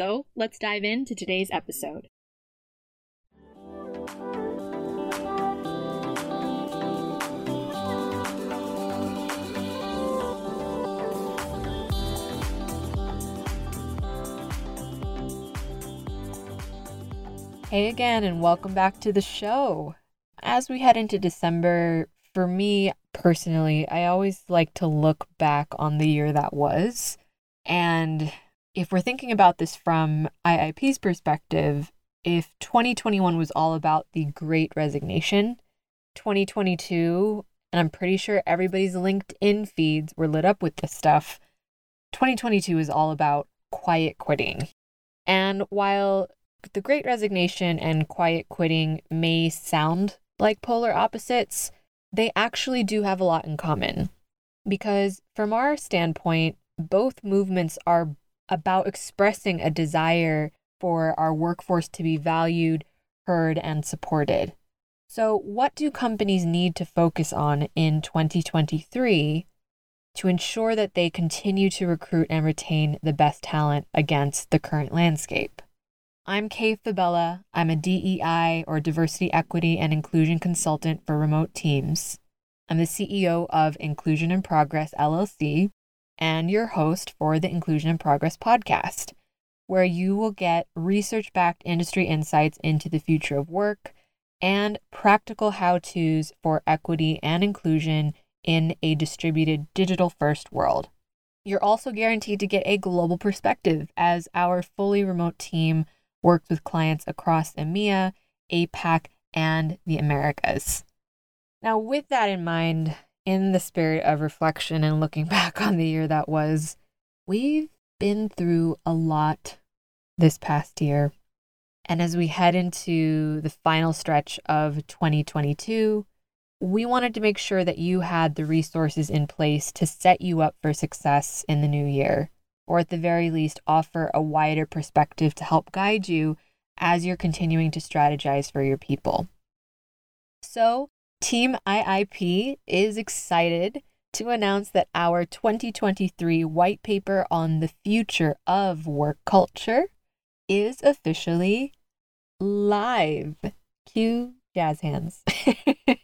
So let's dive into today's episode. Hey again, and welcome back to the show. As we head into December, for me personally, I always like to look back on the year that was. And if we're thinking about this from IIP's perspective, if 2021 was all about the great resignation, 2022, and I'm pretty sure everybody's LinkedIn feeds were lit up with this stuff, 2022 is all about quiet quitting. And while the great resignation and quiet quitting may sound like polar opposites, they actually do have a lot in common. Because from our standpoint, both movements are about expressing a desire for our workforce to be valued, heard, and supported. So, what do companies need to focus on in 2023 to ensure that they continue to recruit and retain the best talent against the current landscape? I'm Kay Fabella. I'm a DEI or Diversity, Equity, and Inclusion consultant for remote teams. I'm the CEO of Inclusion in Progress LLC and your host for the Inclusion in Progress podcast, where you will get research backed industry insights into the future of work and practical how to's for equity and inclusion in a distributed digital first world. You're also guaranteed to get a global perspective as our fully remote team works with clients across EMEA, APAC, and the Americas. Now, with that in mind, in the spirit of reflection and looking back on the year that was, we've been through a lot this past year. And as we head into the final stretch of 2022, we wanted to make sure that you had the resources in place to set you up for success in the new year or at the very least, offer a wider perspective to help guide you as you're continuing to strategize for your people. So, Team IIP is excited to announce that our 2023 white paper on the future of work culture is officially live. Cue jazz hands.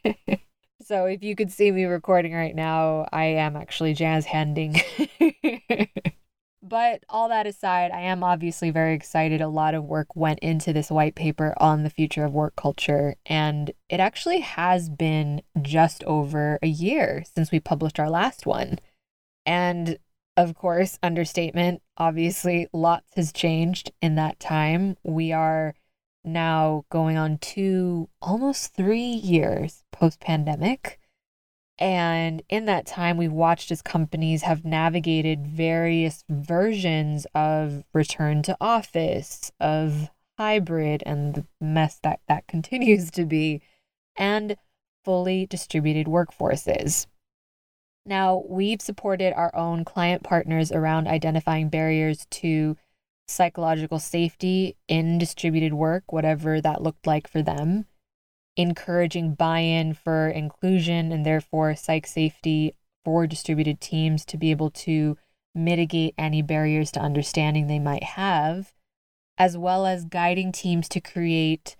so, if you could see me recording right now, I am actually jazz handing. But all that aside, I am obviously very excited. A lot of work went into this white paper on the future of work culture. And it actually has been just over a year since we published our last one. And of course, understatement, obviously, lots has changed in that time. We are now going on two, almost three years post pandemic. And in that time, we've watched as companies have navigated various versions of return to office, of hybrid, and the mess that that continues to be, and fully distributed workforces. Now, we've supported our own client partners around identifying barriers to psychological safety in distributed work, whatever that looked like for them encouraging buy in for inclusion and therefore psych safety for distributed teams to be able to mitigate any barriers to understanding they might have, as well as guiding teams to create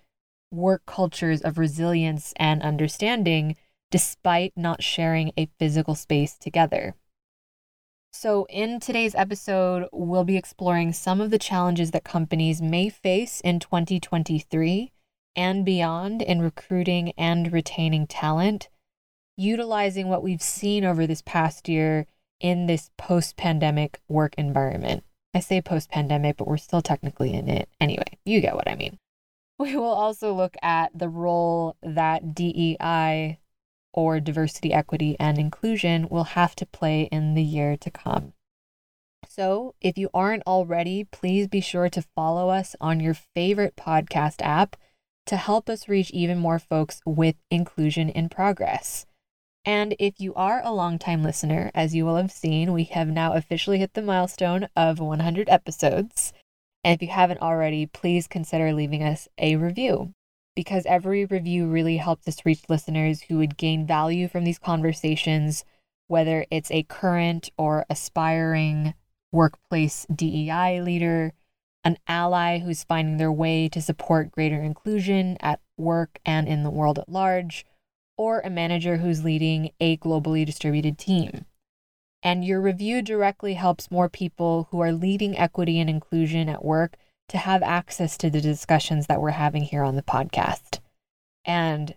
work cultures of resilience and understanding despite not sharing a physical space together. So, in today's episode, we'll be exploring some of the challenges that companies may face in 2023 and beyond in recruiting and retaining talent, utilizing what we've seen over this past year in this post pandemic work environment. I say post pandemic, but we're still technically in it. Anyway, you get what I mean. We will also look at the role that DEI or diversity, equity, and inclusion will have to play in the year to come. So, if you aren't already, please be sure to follow us on your favorite podcast app to help us reach even more folks with inclusion in progress. And if you are a longtime listener, as you will have seen, we have now officially hit the milestone of 100 episodes. And if you haven't already, please consider leaving us a review because every review really helps us reach listeners who would gain value from these conversations, whether it's a current or aspiring workplace DEI leader, an ally who's finding their way to support greater inclusion at work and in the world at large or a manager who's leading a globally distributed team. And your review directly helps more people who are leading equity and inclusion at work to have access to the discussions that we're having here on the podcast. And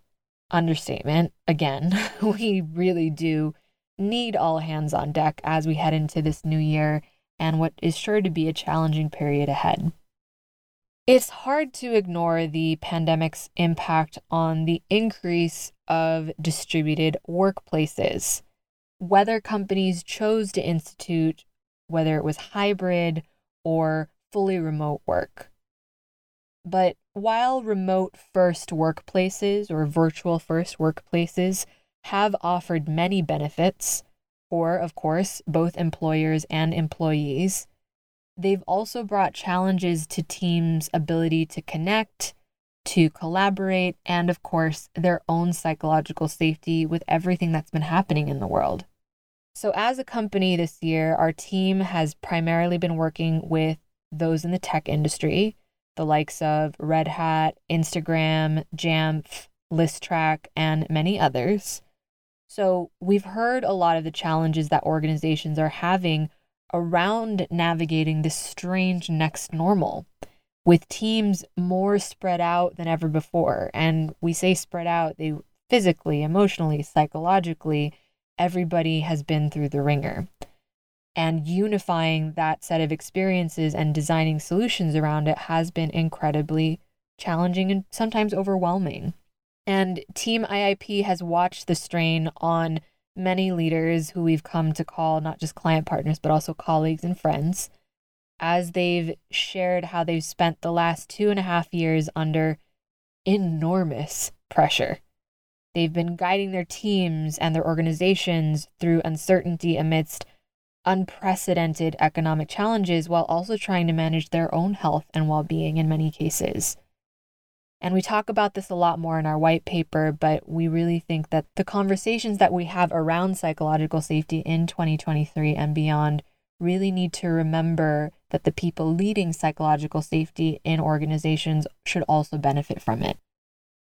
understatement, again, we really do need all hands on deck as we head into this new year and what is sure to be a challenging period ahead. It's hard to ignore the pandemic's impact on the increase of distributed workplaces. Whether companies chose to institute, whether it was hybrid or fully remote work. But while remote first workplaces or virtual first workplaces have offered many benefits for, of course, both employers and employees, they've also brought challenges to teams' ability to connect, to collaborate, and of course, their own psychological safety with everything that's been happening in the world. So, as a company this year, our team has primarily been working with those in the tech industry, the likes of Red Hat, Instagram, Jamf, Listrak, and many others. So, we've heard a lot of the challenges that organizations are having around navigating this strange next normal with teams more spread out than ever before. And we say spread out, they physically, emotionally, psychologically, everybody has been through the ringer. And unifying that set of experiences and designing solutions around it has been incredibly challenging and sometimes overwhelming. And Team IIP has watched the strain on many leaders who we've come to call not just client partners, but also colleagues and friends, as they've shared how they've spent the last two and a half years under enormous pressure. They've been guiding their teams and their organizations through uncertainty amidst unprecedented economic challenges while also trying to manage their own health and well being in many cases. And we talk about this a lot more in our white paper, but we really think that the conversations that we have around psychological safety in 2023 and beyond really need to remember that the people leading psychological safety in organizations should also benefit from it.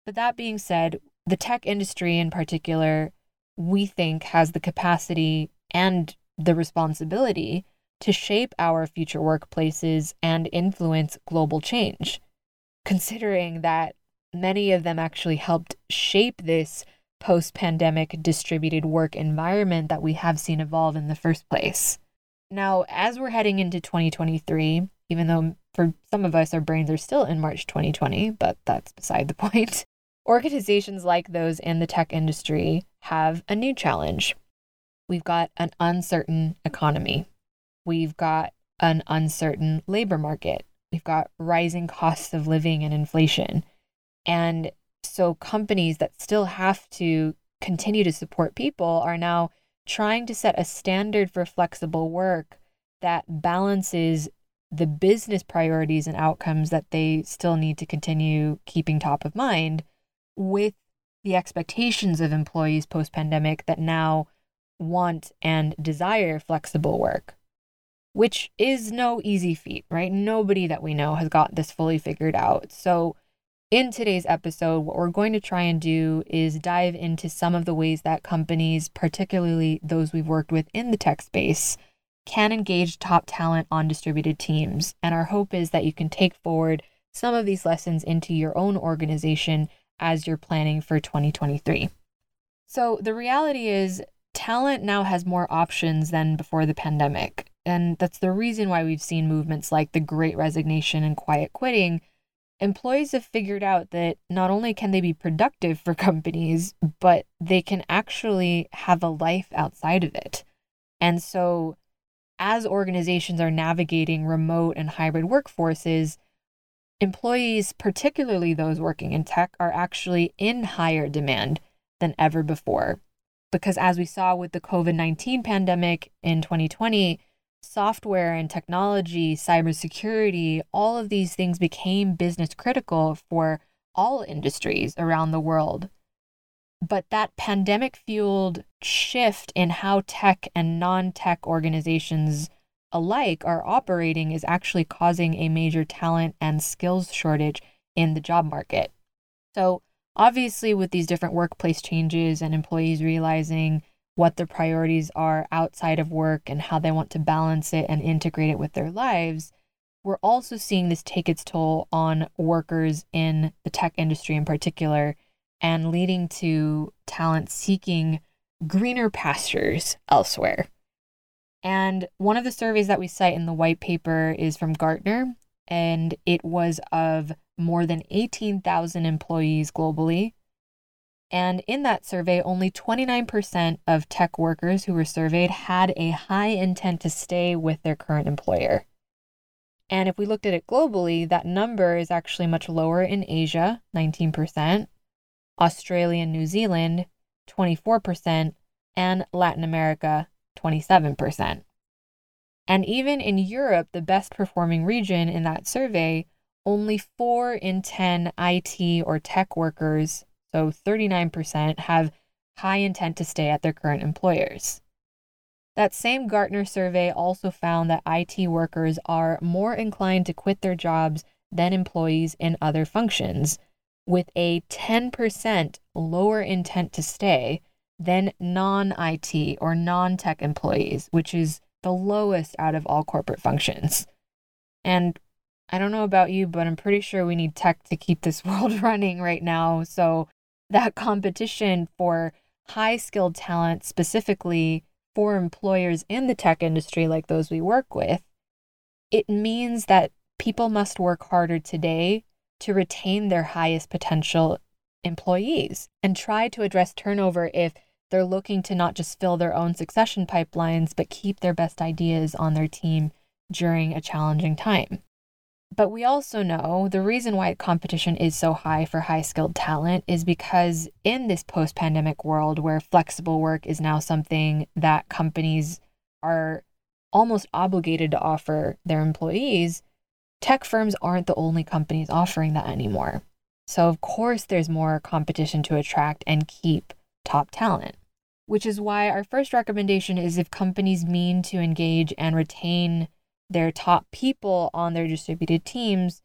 But that being said, the tech industry in particular, we think has the capacity and the responsibility to shape our future workplaces and influence global change considering that many of them actually helped shape this post pandemic distributed work environment that we have seen evolve in the first place. Now, as we're heading into 2023, even though for some of us our brains are still in March 2020, but that's beside the point, organizations like those in the tech industry have a new challenge. We've got an uncertain economy. We've got an uncertain labor market. We've got rising costs of living and inflation. And so companies that still have to continue to support people are now trying to set a standard for flexible work that balances the business priorities and outcomes that they still need to continue keeping top of mind with the expectations of employees post pandemic that now want and desire flexible work which is no easy feat, right? Nobody that we know has got this fully figured out. So, in today's episode, what we're going to try and do is dive into some of the ways that companies, particularly those we've worked with in the tech space, can engage top talent on distributed teams. And our hope is that you can take forward some of these lessons into your own organization as you're planning for 2023. So, the reality is, talent now has more options than before the pandemic. And that's the reason why we've seen movements like the great resignation and quiet quitting. Employees have figured out that not only can they be productive for companies, but they can actually have a life outside of it. And so, as organizations are navigating remote and hybrid workforces, employees, particularly those working in tech, are actually in higher demand than ever before. Because as we saw with the COVID 19 pandemic in 2020, software and technology, cybersecurity, all of these things became business critical for all industries around the world. But that pandemic fueled shift in how tech and non tech organizations alike are operating is actually causing a major talent and skills shortage in the job market. So, obviously, with these different workplace changes and employees realizing what their priorities are outside of work and how they want to balance it and integrate it with their lives, we're also seeing this take its toll on workers in the tech industry in particular and leading to talent seeking greener pastures elsewhere. And one of the surveys that we cite in the white paper is from Gartner, and it was of more than 18,000 employees globally. And in that survey, only 29% of tech workers who were surveyed had a high intent to stay with their current employer. And if we looked at it globally, that number is actually much lower in Asia, 19%, Australia and New Zealand, 24%, and Latin America, 27%. And even in Europe, the best performing region in that survey, only 4 in 10 IT or tech workers, so 39%, have high intent to stay at their current employers. That same Gartner survey also found that IT workers are more inclined to quit their jobs than employees in other functions, with a 10% lower intent to stay than non IT or non tech employees, which is the lowest out of all corporate functions. And I don't know about you, but I'm pretty sure we need tech to keep this world running right now. So that competition for high skilled talent, specifically for employers in the tech industry like those we work with, it means that people must work harder today to retain their highest potential employees and try to address turnover if they're looking to not just fill their own succession pipelines, but keep their best ideas on their team during a challenging time. But we also know the reason why competition is so high for high skilled talent is because in this post pandemic world where flexible work is now something that companies are almost obligated to offer their employees, tech firms aren't the only companies offering that anymore. So, of course, there's more competition to attract and keep top talent, which is why our first recommendation is if companies mean to engage and retain their top people on their distributed teams,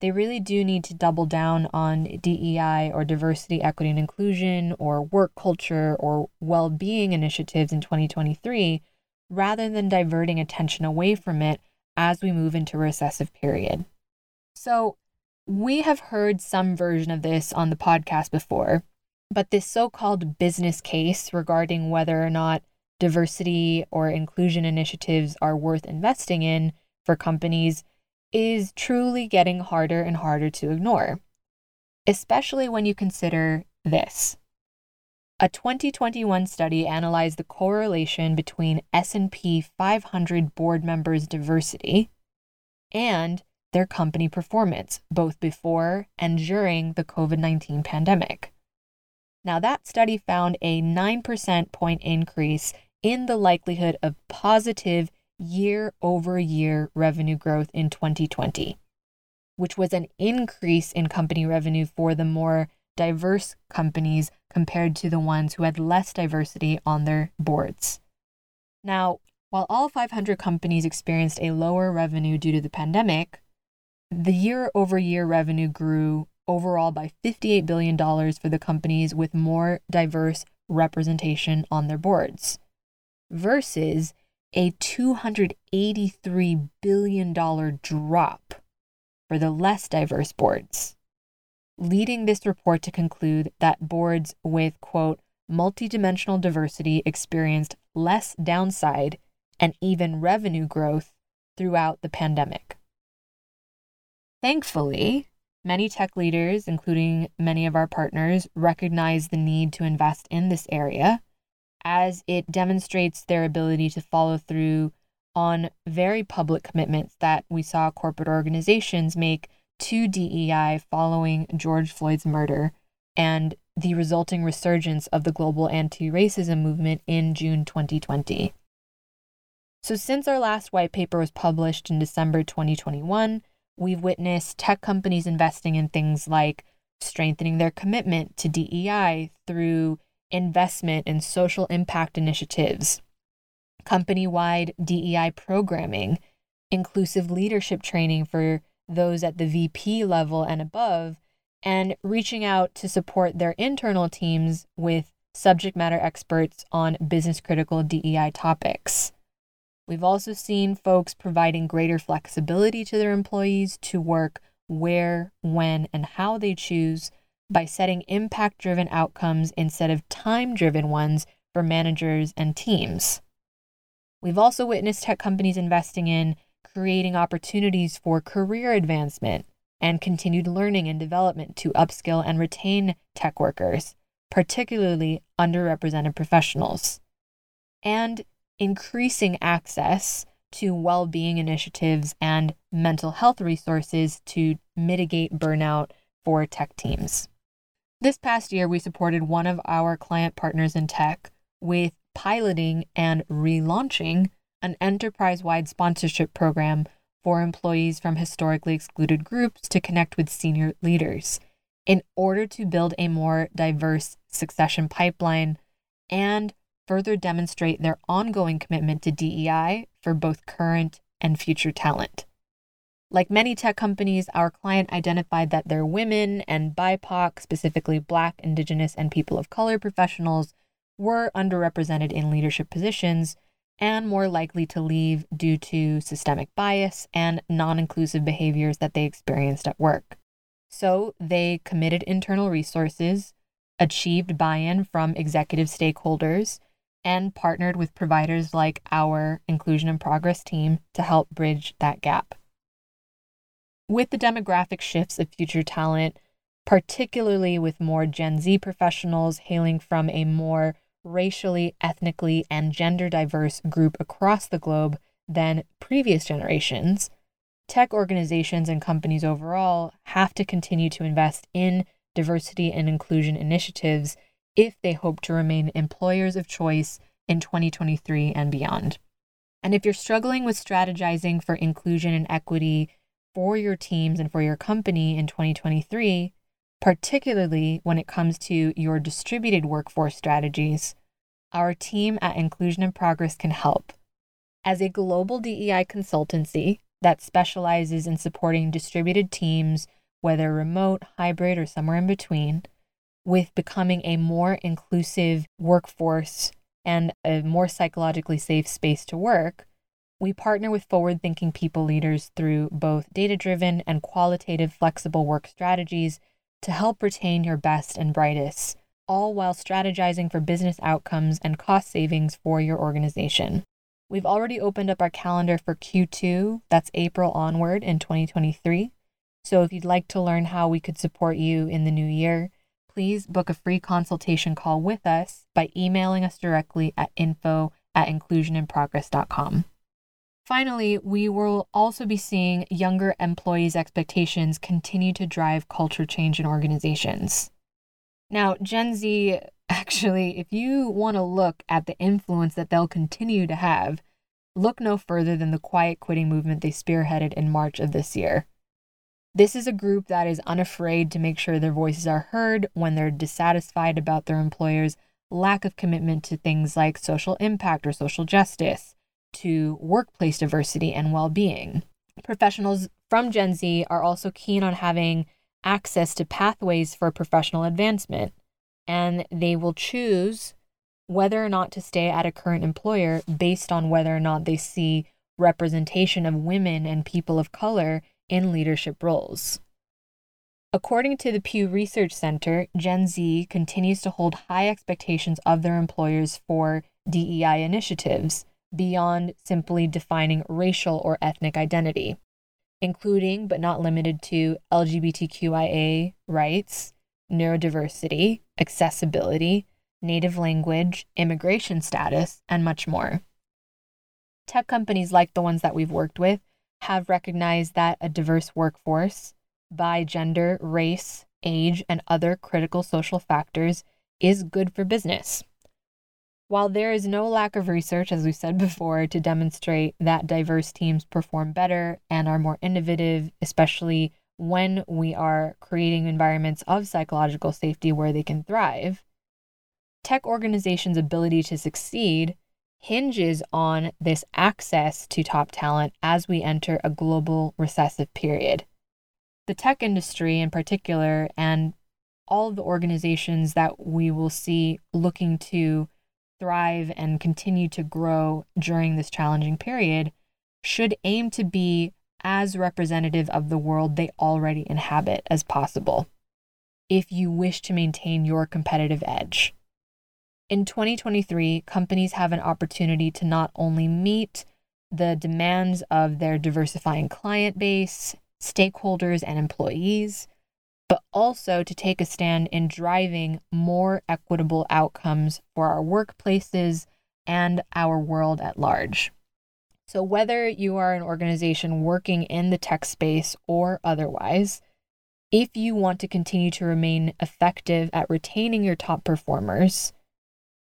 they really do need to double down on DEI or diversity, equity, and inclusion or work culture or well being initiatives in 2023 rather than diverting attention away from it as we move into a recessive period. So, we have heard some version of this on the podcast before, but this so called business case regarding whether or not diversity or inclusion initiatives are worth investing in for companies is truly getting harder and harder to ignore, especially when you consider this. A 2021 study analyzed the correlation between S&P 500 board members' diversity and their company performance both before and during the COVID-19 pandemic. Now, that study found a 9% point increase in the likelihood of positive year over year revenue growth in 2020, which was an increase in company revenue for the more diverse companies compared to the ones who had less diversity on their boards. Now, while all 500 companies experienced a lower revenue due to the pandemic, the year over year revenue grew overall by $58 billion for the companies with more diverse representation on their boards, versus a $283 billion drop for the less diverse boards, leading this report to conclude that boards with, quote, multidimensional diversity experienced less downside and even revenue growth throughout the pandemic. Thankfully, many tech leaders, including many of our partners, recognize the need to invest in this area as it demonstrates their ability to follow through on very public commitments that we saw corporate organizations make to DEI following George Floyd's murder and the resulting resurgence of the global anti racism movement in June 2020. So, since our last white paper was published in December 2021, we've witnessed tech companies investing in things like strengthening their commitment to DEI through investment in social impact initiatives, company wide DEI programming, inclusive leadership training for those at the VP level and above, and reaching out to support their internal teams with subject matter experts on business critical DEI topics. We've also seen folks providing greater flexibility to their employees to work where, when, and how they choose by setting impact driven outcomes instead of time driven ones for managers and teams. We've also witnessed tech companies investing in creating opportunities for career advancement and continued learning and development to upskill and retain tech workers, particularly underrepresented professionals, and increasing access to well being initiatives and mental health resources to mitigate burnout for tech teams. This past year, we supported one of our client partners in tech with piloting and relaunching an enterprise wide sponsorship program for employees from historically excluded groups to connect with senior leaders in order to build a more diverse succession pipeline and further demonstrate their ongoing commitment to DEI for both current and future talent. Like many tech companies, our client identified that their women and BIPOC, specifically Black, Indigenous, and people of color professionals, were underrepresented in leadership positions and more likely to leave due to systemic bias and non inclusive behaviors that they experienced at work. So they committed internal resources, achieved buy in from executive stakeholders, and partnered with providers like our Inclusion in Progress team to help bridge that gap. With the demographic shifts of future talent, particularly with more Gen Z professionals hailing from a more racially, ethnically, and gender diverse group across the globe than previous generations, tech organizations and companies overall have to continue to invest in diversity and inclusion initiatives if they hope to remain employers of choice in 2023 and beyond. And if you're struggling with strategizing for inclusion and equity for your teams and for your company in 2023, particularly when it comes to your distributed workforce strategies, our team at Inclusion in Progress can help. As a global DEI consultancy that specializes in supporting distributed teams, whether remote, hybrid, or somewhere in between, with becoming a more inclusive workforce and a more psychologically safe space to work, we partner with forward thinking people leaders through both data driven and qualitative flexible work strategies to help retain your best and brightest, all while strategizing for business outcomes and cost savings for your organization. We've already opened up our calendar for Q2, that's April onward in 2023. So if you'd like to learn how we could support you in the new year, please book a free consultation call with us by emailing us directly at info at inclusioninprogress.com. Finally, we will also be seeing younger employees' expectations continue to drive culture change in organizations. Now, Gen Z, actually, if you want to look at the influence that they'll continue to have, look no further than the quiet quitting movement they spearheaded in March of this year. This is a group that is unafraid to make sure their voices are heard when they're dissatisfied about their employer's lack of commitment to things like social impact or social justice to workplace diversity and well being. Professionals from Gen Z are also keen on having access to pathways for professional advancement, and they will choose whether or not to stay at a current employer based on whether or not they see representation of women and people of color in leadership roles. According to the Pew Research Center, Gen Z continues to hold high expectations of their employers for DEI initiatives beyond simply defining racial or ethnic identity, including but not limited to LGBTQIA rights, neurodiversity, accessibility, native language, immigration status, and much more. Tech companies like the ones that we've worked with have recognized that a diverse workforce by gender, race, age, and other critical social factors is good for business. While there is no lack of research, as we said before, to demonstrate that diverse teams perform better and are more innovative, especially when we are creating environments of psychological safety where they can thrive, tech organizations' ability to succeed hinges on this access to top talent as we enter a global recessive period. The tech industry, in particular, and all of the organizations that we will see looking to thrive and continue to grow during this challenging period should aim to be as representative of the world they already inhabit as possible if you wish to maintain your competitive edge. In 2023, companies have an opportunity to not only meet the demands of their diversifying client base, stakeholders, and employees, but also to take a stand in driving more equitable outcomes for our workplaces and our world at large. So, whether you are an organization working in the tech space or otherwise, if you want to continue to remain effective at retaining your top performers,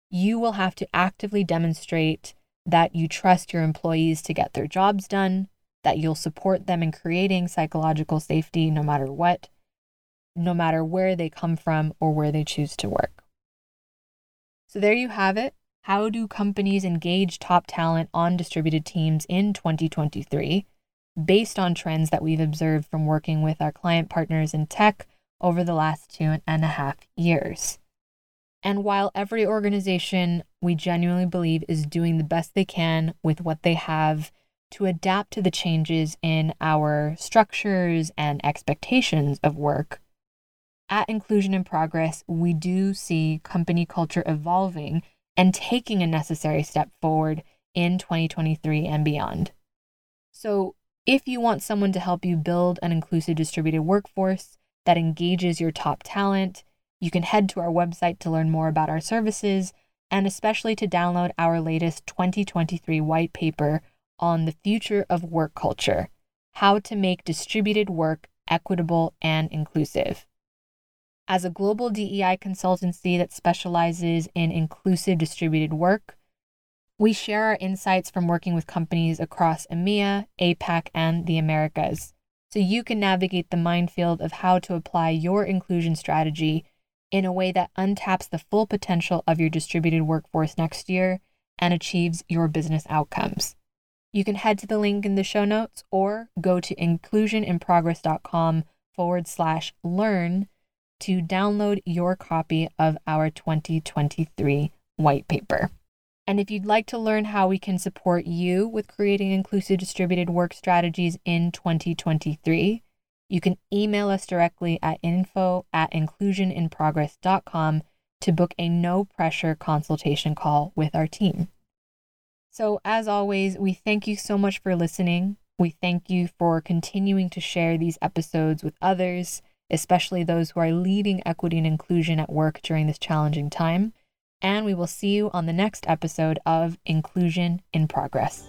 you will have to actively demonstrate that you trust your employees to get their jobs done, that you'll support them in creating psychological safety no matter what, no matter where they come from or where they choose to work. So, there you have it. How do companies engage top talent on distributed teams in 2023 based on trends that we've observed from working with our client partners in tech over the last two and a half years? And while every organization we genuinely believe is doing the best they can with what they have to adapt to the changes in our structures and expectations of work, at Inclusion in Progress, we do see company culture evolving and taking a necessary step forward in 2023 and beyond. So, if you want someone to help you build an inclusive distributed workforce that engages your top talent, you can head to our website to learn more about our services and especially to download our latest 2023 white paper on the future of work culture how to make distributed work equitable and inclusive. As a global DEI consultancy that specializes in inclusive distributed work, we share our insights from working with companies across EMEA, APAC, and the Americas, so you can navigate the minefield of how to apply your inclusion strategy in a way that untaps the full potential of your distributed workforce next year and achieves your business outcomes. You can head to the link in the show notes or go to inclusioninprogress.com forward slash learn to download your copy of our 2023 white paper. And if you'd like to learn how we can support you with creating inclusive distributed work strategies in 2023, you can email us directly at info at inclusioninprogress.com to book a no pressure consultation call with our team. So, as always, we thank you so much for listening. We thank you for continuing to share these episodes with others especially those who are leading equity and inclusion at work during this challenging time. And we will see you on the next episode of Inclusion in Progress.